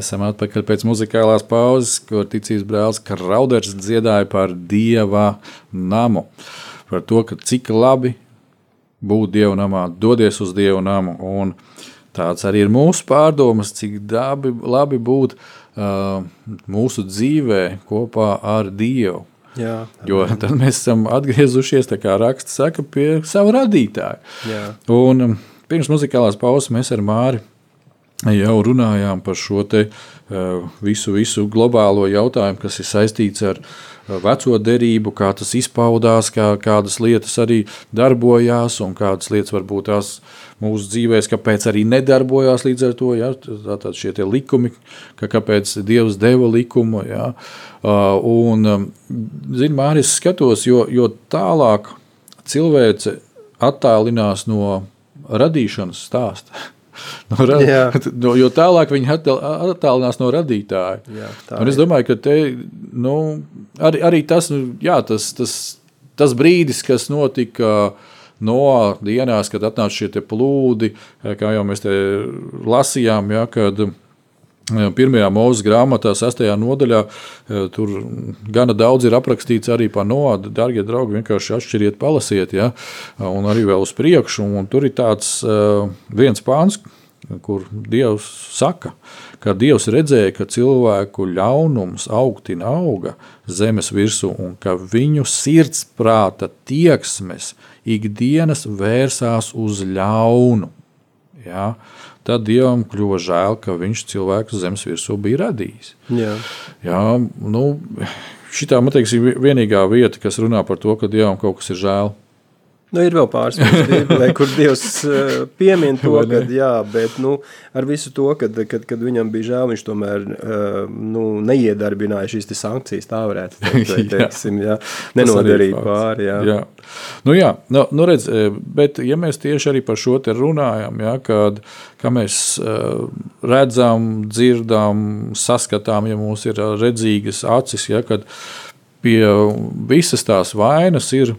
Esam atpakaļ pēc muzikālās pauzes, kur ticības brālis Krauders dziedāja par dieva namu. Par to, cik labi būt dieva namā, dodies uz dieva namu. Un tāds arī ir mūsu pārdomas, cik dabi, labi būt uh, mūsu dzīvē kopā ar dievu. Jā, Jo tad mēs esam atgriezušies, kā raksts saka, pie sava radītāja. Jā. Un um, pirms muzikālās pauzes mēs ar Māri jau runājām par šo te, uh, visu, visu globālo jautājumu, kas ir saistīts ar uh, veco derību, kā tas izpaudās, kā, kādas lietas arī darbojās un kādas lietas varbūt tās mūsu dzīvēs, kāpēc arī nedarbojās līdz ar to. Ja? Tātad šie likumi, ka kāpēc Dievs deva likumu. Ja? Un, zin, Māris skatos, jo, jo tālāk cilvēce attālinās no radīšanas stāsta. No, ra- Jā. no, jo tālāk viņi attālinās no radītāja. Jā, es domāju, ka te, nu, arī, arī tas, nu, jā, tas, tas, tas brīdis, kas notika no dienās, kad atnāca šie plūdi, kā jau mēs te lasījām, ja, kad Pirmajā mūža grāmatā, sastajā nodaļā, eh, tur gana daudz ir aprakstīts arī par noādu. Darbie draugi, vienkārši atšķiriet, palasiet, ja, un arī vēl uz priekšu. Un tur ir tāds uh, viens pāns, kur Dievs saka, ka Dievs redzēja, ka cilvēku ļaunums augtina auga zemes virsū, un ka viņu sirdsprāta tieksmes ikdienas vērsās uz ļaunu. Ja? Tad Dievam kļuva žēl, ka viņš cilvēku zemes virsū bija radījis. Jā. Jā, nu, šitā, man ir vienīgā vieta, kas runā par to, ka Dievam kaut kas ir žēl. Nu, ir vēl pāris Bībelē, kur Dievs eh, piemin to, Vai ne? ka jā, bet nu, ar visu to, kad, kad, kad viņam bija žēl, viņš tomēr eh, nu, neiedarbināja šīs sankcijas, tā varētu teikt, vai Jā. teiksim, jā, fakts. pāri, jā. Jā. Nu, jā, nu, nu redz, e, bet ja mēs tieši arī par šo te runājam, ja, kad, ka mēs uh, redzam, dzirdam, saskatām, ja mums ir redzīgas acis, ja, kad pie visas tās vainas ir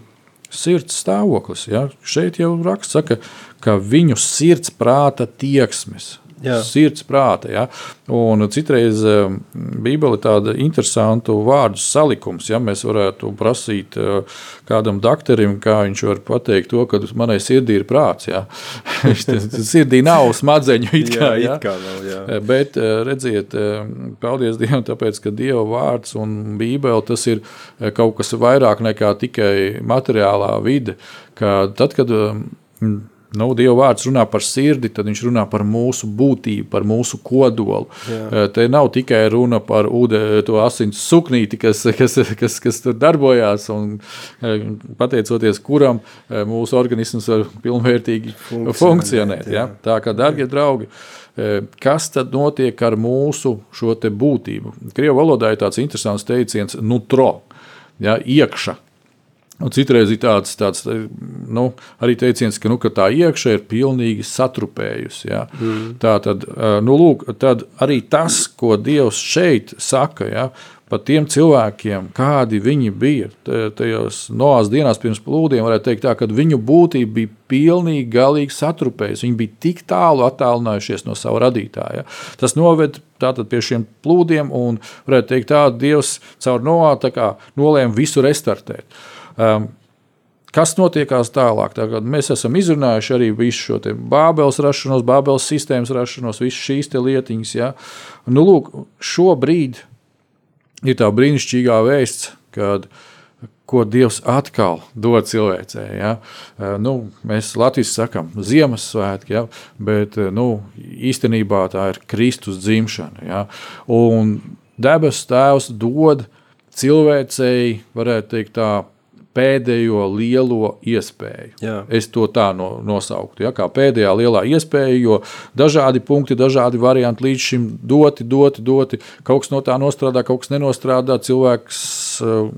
sirds stāvoklis. Ja. Šeit jau raksts saka, ka viņu sirds prāta tieksmes. Jā. Sirds prāta. Ja? Un citreiz eh, Bībele ir tāda interesanta vārdu salikums. Ja? Mēs varētu prasīt eh, kādam doktoram, kā viņš var pateikt to, ka manai sirdī ir prāts. Ja? Sirdī nav smadzeņu. It kā, Jā, ja? it kā nav, jā. Eh, Bet redziet, paldies Dievam, tāpēc, ka Dieva vārds un Bībele tas ir kaut kas vairāk nekā tikai materiālā vide. Ka Tad, kad nu, Dieva vārds runā par sirdi, tad viņš runā par mūsu būtību, par mūsu kodolu. Jā. Te nav tikai runa par ūdeni, to asins suknīti, kas, kas, kas, kas tur darbojās, un pateicoties kuram mūsu organisms var pilnvērtīgi Funkcionēt, funkcionēt. jā. Ja? Tā kā, darbie draugi, kas tad notiek ar mūsu šo te būtību? Krievu valodā ir tāds interesants teiciens, nutro, ja, iekšā. Un citreiz ir tāds, tāds nu, arī teiciens, ka, nu, ka tā iekšā ir pilnīgi satrupējusi. Ja? Mm. Tā tad, nu, lūk, tad arī tas, ko Dievs šeit saka ja, par tiem cilvēkiem, kādi viņi bija ta- tajos noās dienās pirms plūdiem, varētu teikt, tā, ka viņu būtība bija pilnīgi, galīgi satrupējusi. Viņi bija tik tālu attālinājušies no sava radītāja. Tas noved tātad pie šiem plūdiem, un varētu teikt, tā Dievs caur noā nolēma visu restartēt. Um, Kas notiekās tālāk? Tagad mēs esam izrunājuši arī visu šo Bābeles rašanos, Bābeles sistēmas rašanos, visas šīs lietiņas. Ja? Nu, lūk, šobrīd ir tā brīnišķīgā vēsts, kad ko Dievs atkal dod cilvēcei. Ja? Eh, Nu, mēs Latvijas sakām, Ziemassvētki, ja? bet eh, nu, īstenībā tā ir Kristus dzimšana. Ja? Un debesu Tēvs dod cilvēcei, varētu teikt, tā pēdējo lielo iespēju. Jā. Es to tā no, nosauktu. Ja, kā pēdējā lielā iespēja, jo dažādi punkti, dažādi varianti līdz šim doti, doti, doti. Kaut kas no tā nostrādā, kaut kas nenostrādā. Cilvēks uh,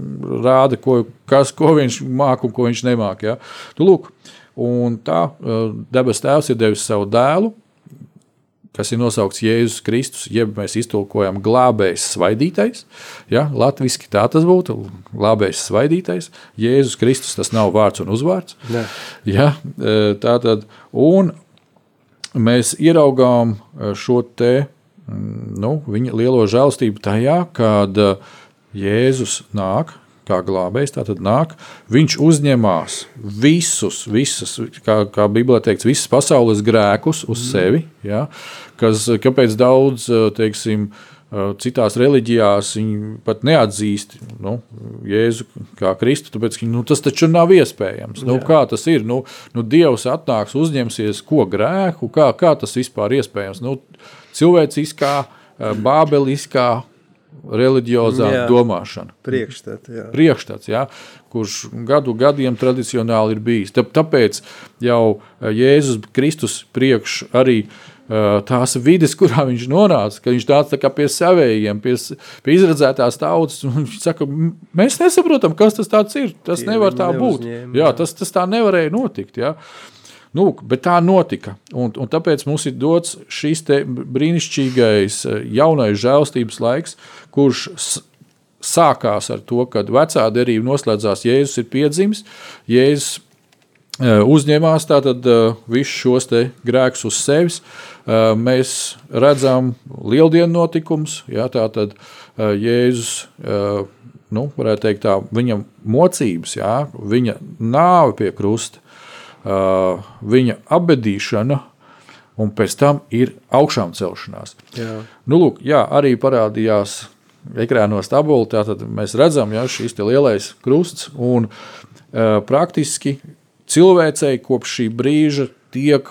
rāda, ko, kas, ko viņš māca un ko viņš nemāca. Ja. Nu, lūk, un tā uh, debes tēvs ir devis savu dēlu. Kas ir nosaukts Jēzus Kristus, jeb mēs iztulkojam glābējs, svaidītais. Ja, Latvijasiski tā tas būtu. Glābējs, svaidītais. Jēzus Kristus tas nav vārds un uzvārds. Nē. Ja, e, tā tad, un mēs ieraugām e, šo te, mm, nu, viņa lielo žēlstību tajā, kad e, Jēzus nāk kā glābējs, tātad nāk, viņš uzņemās visus, visas, kā, kā Bībelē teikts, visas pasaules grēkus uz sevi, ja, kas, kāpēc daudz, teiksim, citās reliģijās viņi pat neatzīst nu, Jēzu kā Kristu, tāpēc ka nu, tas taču nav iespējams. Nu, kā tas ir? Nu, nu, Dievs atnāks, uzņemsies ko grēku, kā, kā tas vispār iespējams? Nu, cilvēciskā, bābeliskā, reliģiozā Jā. domāšana Priekšstats, jā. priekšstats, ja, kurš gadu gadiem tradicionāli ir bijis. Tā- Tāpēc jau eh, Jēzus Kristus priekš arī eh, tās vides, kurā viņš nonāca, ka viņš tāds tā kā pie savējiem, pie, pie izredzētās tautas. un Viņš saka, "M- mēs nesaprotam, kas tas tāds ir. Tas Tie nevar tā būt. neuzņēma, Jā, jā. tas, tas tā nevarēja notikt. Ja. Nu, bet tā notika. Un, un tāpēc mums ir dots šis brīnišķīgais eh, jaunais žēlstības laiks, kurš sākās ar to, kad vecā derība noslēdzās, Jēzus ir piedzimis, Jēzus eh, uzņēmās tātad eh, visus šos grēkus uz sevis. Mēs redzam lieldienu notikumus, ja, tātad Jēzus, nu, varētu teikt tā, viņam mocības, ja, viņa nāve pie krusta, viņa abedīšana, un pēc tam ir augšām celšanās. Jā. Nu, lūk, jā, arī parādījās ekrānos tabula. Tātad mēs redzam, ka šis te lielais krusts un uh, praktiski cilvēcei kopš šī brīža tiek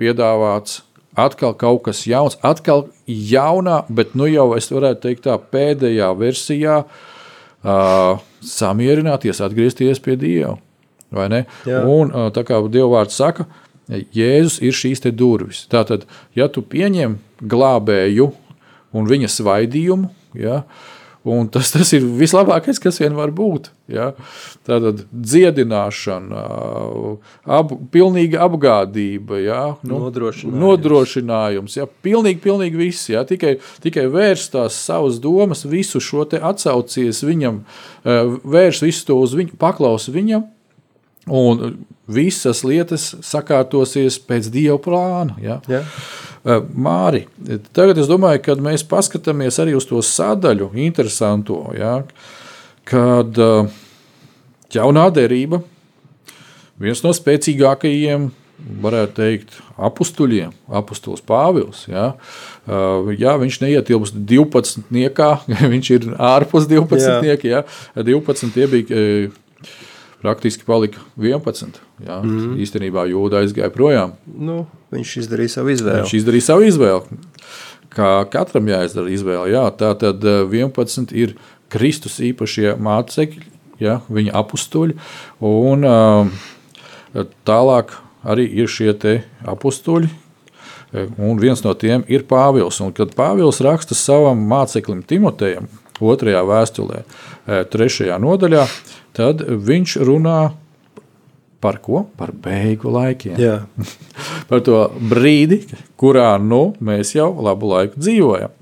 piedāvāts atkal kaut kas jauns, atkal jaunā, bet nu jau es varētu teikt tā pēdējā versijā uh, samierināties, atgriezties pie Dieva. Vai ne? Jā. Un tā kā Dieva vārds saka, Jēzus ir šīs durvis. Tātad, ja tu pieņem glābēju un viņa svaidījumu, ja, un tas, tas ir vislabākais, kas vien var būt. Ja. Tātad dziedināšana, ap, pilnīga apgādība, ja, Nodrošinājums. nodrošinājums ja, pilnīgi, pilnīgi viss. Ja, tikai, tikai vērst tās savas domas, visu šo te atsaucies viņam, vērst visu to uz viņu, paklaus viņam, un visas lietas sakārtosies pēc Dieva plāna. Ja. Jā. Eh, Māri, tagad es domāju, ka mēs paskatāmies arī uz to sadaļu, interesanto, ja, kad eh, jaunā derība, viens no spēcīgākajiem, varētu teikt, apstuļiem, apustulis Pāvils. Ja, eh, ja viņš neietilpst 12. niekā, viņš ir ārpus 12. nieka, ja, 12. tie bija. Eh, Praktiski palika 11. Jā, mm. Īstenībā jūda aizgāja projām. Nu, viņš izdarīja savu izvēli. Viņš izdarīja savu izvēli. Kā katram jāizdara izvēle. Jā, tā tad eh, 11 ir Kristus īpašie mācekļi, ja, viņa apstuļi. Un eh, tālāk arī ir šie apstuļi. Un viens no tiem ir Pāvils. Un, kad Pāvils raksta savam māceklim Timotejam, otrajā vēstulē, eh, trešajā nodaļā, tad viņš runā par ko? Par beigu laikiem Jā, par to brīdi, kurā nu, mēs jau labu laiku dzīvojam.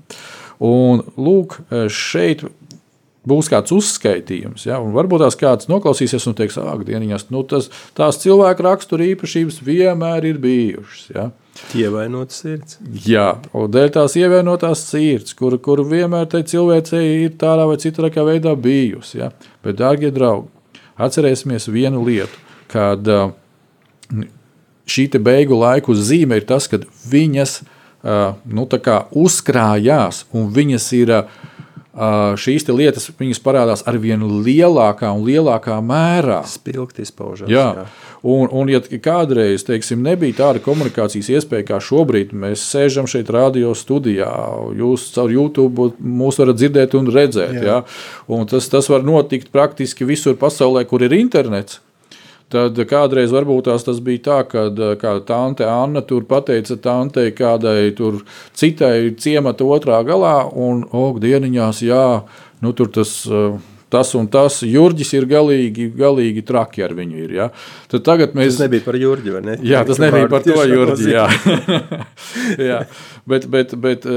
Un, lūk, šeit būs kāds uzskaitījums. Ja? un Varbūt tās kāds noklausīsies un teiks, ak, dieniņās, nu, tas, tās cilvēku rakstura īpašības vienmēr ir bijušas. Ja? Ievainots sirds. Jā, un dēļ tās ievienotās sirds, kur, kur vienmēr tai cilvēcei ir tādā vai citā veidā bijusi. Ja? Bet, darbie draugi, atcerēsimies vienu lietu, kad šī beigu laiku zīme ir tas, ka viņas nu, uzkrājās un viņas ir. Šīs lietas parādās ar vien lielākā un lielākā mērā. Spilgti izpaužās. Jā. Jā. Un, un, ja kādreiz teiksim, nebija tāda komunikācijas iespēja kā šobrīd, mēs sēžam šeit, radio studijā, jūs caur YouTube mūs varat dzirdēt un redzēt. Jā. Jā? Un tas, tas var notikt praktiski visur pasaulē, kur ir internets. Tad kādreiz varbūt tas bija tā, ka tante Anna tur pateica tantei kādai tur citai ciemata otrā galā, un ok, dieniņās, jā, nu tur tas. Tas un tas Jurģis ir galīgi, galīgi traki ar viņu. Ir, ja? Tad tagad mēs... Tas nebija par Jurģi, vai ne? Jā, tas nebija par to Jurģi. Jā. jā. Bet, bet, bet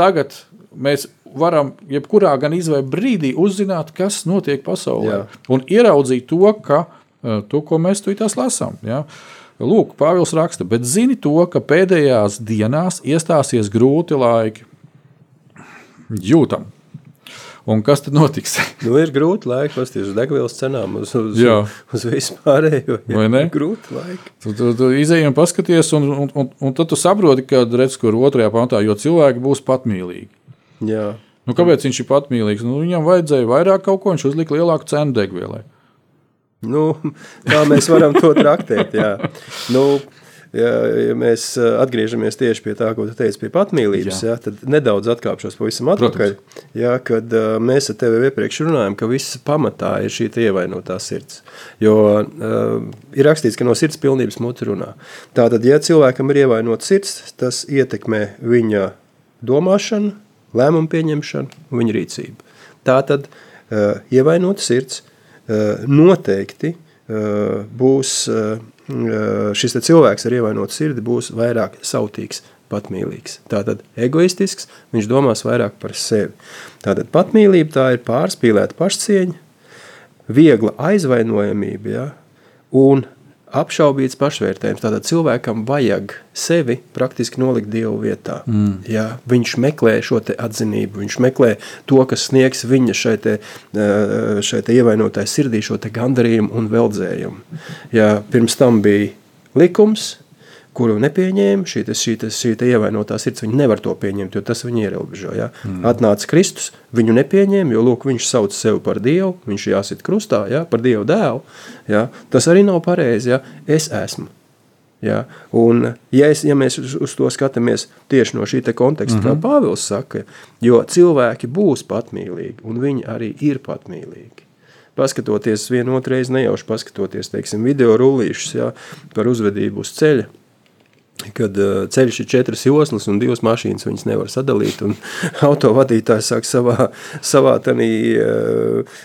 tagad mēs varam jebkurā gan izvēle brīdī uzzināt, kas notiek pasaulē. Jā. Un ieraudzīt to, ka to, ko mēs tur lasām. Ja? Lūk, Pāvils raksta, bet zini to, ka pēdējās dienās iestāsies grūti laiki. Jūtam. Un kas tad notiks? nu, ir grūti laiki, pasties uz degvielas cenām, uz, uz, jā. uz vispārējo. Jā. Vai ne? Grūti laiki. Tu, tu, tu izēji un paskaties, un, un, un, un tad tu saproti, ka redz, kur otrajā pantā, jo cilvēki būs patmīlīgi. Jā. Nu, kāpēc viņš ir patmīlīgs? Nu, viņam vajadzēja vairāk kaut ko, viņš uzlika lielāku cenu degvielai. Nu, tā mēs varam to traktēt. Jā. Nu, ja, ja mēs atgriežamies tieši pie tā, ko tu teici, pie patmīlības, jā. Jā, tad nedaudz atkāpšos pavisam atpakaļ. Jā, kad uh, mēs ar tevi iepriekš runājam, ka viss pamatā ir šī ievainotā sirds. Jo uh, ir rakstīts, ka no sirds pilnības muti runā. Tātad, ja cilvēkam ir ievainota sirds, tas ietekmē viņa domāšanu, lēmumu pieņemšanu un viņa rīcību. Tātad, uh, ievainota sirds Eh, noteikti eh, būs eh, šis cilvēks ar ievainotu sirdi būs vairāk sautīgs, patmīlīgs. Tātad egoistisks, viņš domās vairāk par sevi. Tātad patmīlība tā ir pārspīlēta pašcieņa, viegla aizvainojamība ja, un apšaubīts pašvērtējums. Tātad cilvēkam vajag sevi praktiski nolikt Dievu vietā. Mm. Ja, viņš meklē šo atzinību, viņš meklē to, kas sniegs viņa šai, te, šai te ievainotai sirdī, šo gandarījumu un veldzējumu. Ja, pirms tam bija likums, kuru nepieņēma, šī, šī, šī ievainotā sirds, viņa nevar to pieņemt, jo tas viņu ierobežo. Ja? Mm. Atnāca Kristus, viņu nepieņēma, jo lūk, viņš sauc sevi par Dievu, viņš jāsit krustā, ja? par Dievu dēlu. Ja? Tas arī nav pareizi, ja? es esmu. Ja? Un, ja, es, ja mēs uz to skatāmies tieši no šī konteksta, mm -hmm. kā mhm. Pāvils saka, jo cilvēki būs patmīlīgi, un viņi arī ir patmīlīgi paskatoties reizi, nejauši paskatoties, teiksim, video rullīšus ja, par uzvedību uz ceļa, kad uh, ceļš ir četras joslas un divas mašīnas viņas nevar sadalīt, autovadītājs sāk savā, savā tanī uh,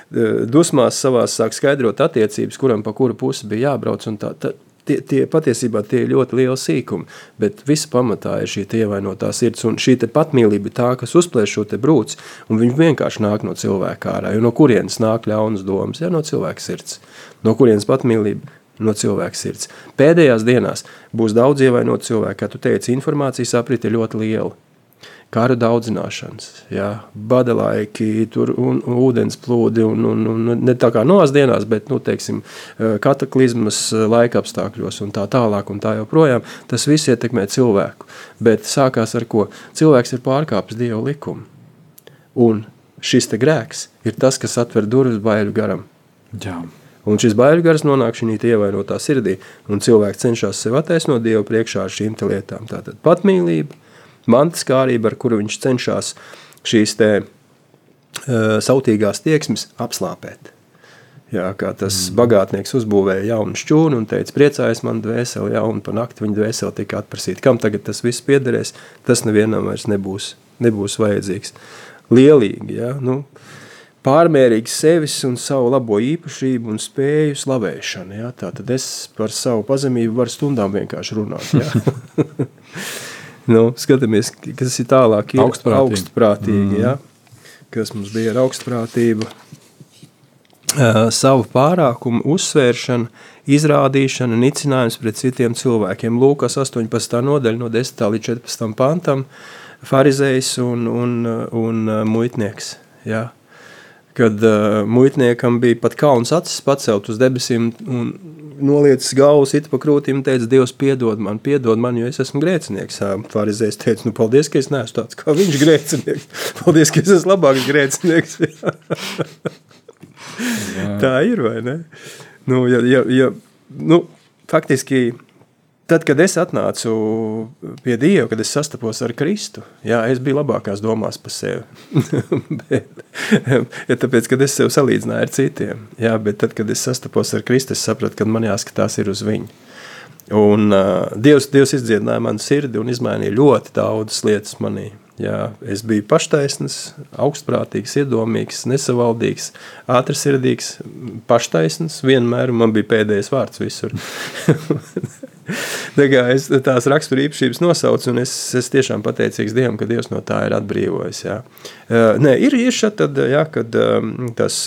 dusmās savās sāk skaidrot attiecības, kuram pa kuru pusi bija jābrauc, tā, tā tie, tie patiesībā tie ir ļoti lieli sīkumi, bet visa pamatā ir šī ievainotā sirds, un šī patmīlība tā, kas uzplēš šo brūci, un viņi vienkārši nāk no cilvēka ārā, jo no kurienes nāk ļaunas domas, ja no cilvēka sirds, no kurienes patmīlība no cilvēka sirds. Pēdējās dienās būs daudz ievainotu cilvēku, kā tu teici, informācijas aprite ir ļoti liela. Kara daudzināšanas, jā, bada laiki, tur un, un ūdens plūdi, un, un, un ne tā kā novās dienās, bet, nu, teiksim, eh, kataklizmas eh, laika apstākļos un tā tālāk un tā joprojām, tas viss ietekmē cilvēku. Bet sākās ar ko? Cilvēks ir pārkāpis Dieva likumu. Un šis te grēks ir tas, kas atver durvis baiļu garam. Jā. Un šis baiļu gars nonāk šī ievainotā sirdī, un cilvēks cenšas sev attaisnot Dievu priekšā ar šīm lietām. Tātad patmīlība, mantiskārība, ar kuru viņš cenšas šīs te, uh, sautīgās tieksmes apslāpēt. Jā, kā tas mm. bagātnieks uzbūvēja jaunu šķūnu un teica, priecājas man dvēseli, ja, un pa nakti viņa dvēseli tika atprasīta. Kam tagad tas viss piederēs, tas nevienam vairs nebūs, nebūs vajadzīgs. Lielīgi, ja, nu, uh, pārmērīgs sevis un savu labo īpašību un spēju slavēšanu. Ja? Tā tad es par savu pazemību varu stundām vienkārši runāt. Ja? nu, skatāmies, kas ir tālāk. Ir augstprātīgi. augstprātīgi mm. ja? kas mums bija ar augstprātību, uh, savu pārākumu uzsvēršana, izrādīšana, nicinājums pret citiem cilvēkiem. Lūkas 18. nodaļa no 10. līdz 14. pantam, farizējs un, un, un uh, muitnieks. Ja? Kad uh, muitniekam bija pat kauns acis pacelt uz debesīm un noliecis galvu sit pa krūtīm un teica, Dievs piedod man, piedod man, jo es esmu grēcinieks. Farizējs teica, nu paldies, ka es neesmu tāds kā viņš grēcinieks. Paldies, ka es esmu labāks grēcinieks. Tā ir, vai ne? Nu, ja, ja, ja, nu, faktiski, tad, kad es atnācu pie Dieva, kad es sastapos ar Kristu, jā, es biju labākās domās par sevi. bet, ja tāpēc, kad es sev salīdzināju ar citiem, jā, bet tad, kad es sastapos ar Kristu, es sapratu, ka man jāskatās ir uz viņu. Un uh, Dievs, Dievs izdziedināja manu sirdi un izmainīja ļoti daudzas lietas manī. Jā, es biju paštaisns, augstprātīgs, iedomīgs, nesavaldīgs, ātrsirdīgs, paštaisns. Vienmēr man bija pēdējais vārds visur. es tās rakstura īpašības nosaucu, un es, es tiešām pateicīgs Dievam, ka Dievs no tā ir atbrīvojis. Jā. Nē, ir šeit, tad, jā, kad tas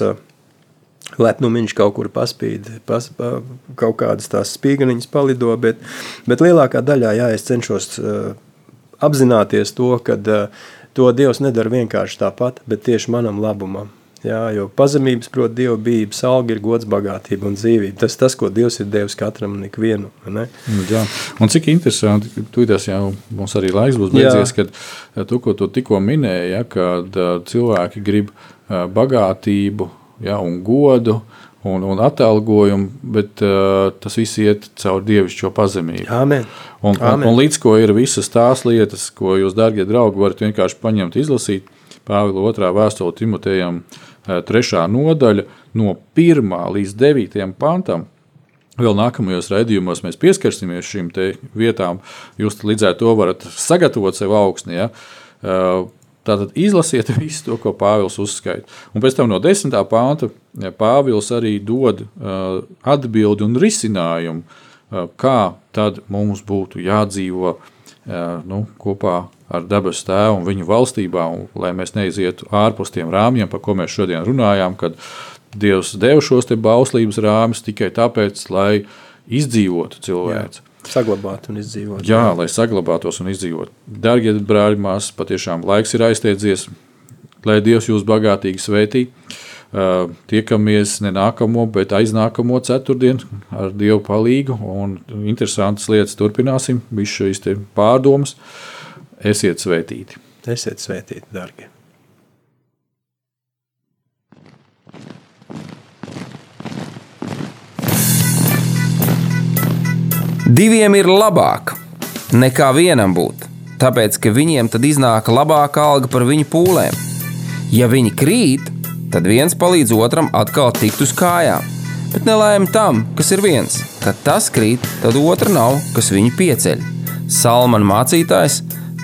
lepnumiņš kaut kur paspīd, pas, pa, kaut kādas tās spīganiņas palido, bet, bet lielākā daļā, jā, es cenšos apzināties to, ka to Dievs nedara vienkārši tāpat, bet tieši manam labumam. Jā, jo pazemības, proti, Dieva bības alga ir gods, bagātība un dzīvība. Tas tas, ko Dievs ir devis katram un ikvienam. Nu, jā, un cik interesanti, tu tas jau mums arī laiks būs beidzies, kad tu, ko tu tikko minēji, ja, kad cilvēki grib bagātību ja, un godu, un, un atalgojumu, bet uh, tas viss iet caur dievišķo pazemību. Amen. Un, Amen. un, un līdz ko ir visas tās lietas, ko jūs, darbie draugi, varat vienkārši paņemt, izlasīt. Pāvila otrā vēstule Timotejam, trešā nodaļa, no 1 līdz 9 pantam. Vēl nākamajos raidījumos mēs pieskarsimies šīm vietām. Jūs līdz ar to varat sagatavot sev augstni. Ja? Uh, Tātad izlasiet visu to, ko Pāvils uzskaita. Un pēc tam no 10. pānta Pāvils arī dod uh, atbildi un risinājumu, kā tad mums būtu jādzīvo nu, kopā ar dabas tēvu un viņa valstībā, un, lai mēs neizietu ārpus tiem rāmjiem, par ko mēs šodien runājām, kad Dievs deva šos bauslības rāmus tikai tāpēc, lai izdzīvotu cilvēku. Saglabāt un izdzīvot. Jā, lai saglabātos un izdzīvot. Darbie brāļi, māsas, patiešām laiks ir aiztiedzies, lai Dievs jūs bagātīgi svētī. Uh, tiekamies ne nākamo, bet aiznākamo ceturtdienu ar Dievu palīgu. Un interesantas lietas turpināsim, visu šīs pārdomas. Esiet svētīti! Esiet svētīti, darbie! Diviem ir labāk nekā vienam būt, tāpēc ka viņiem tad iznāk labāka alga par viņu pūlēm. Ja viņi krīt, tad viens palīdz otram atkal tikt uz kājām. Bet nelēma tam, kas ir viens, kad tas krīt, tad otra nav, kas viņu pieceļ. Salmāna mācītājs,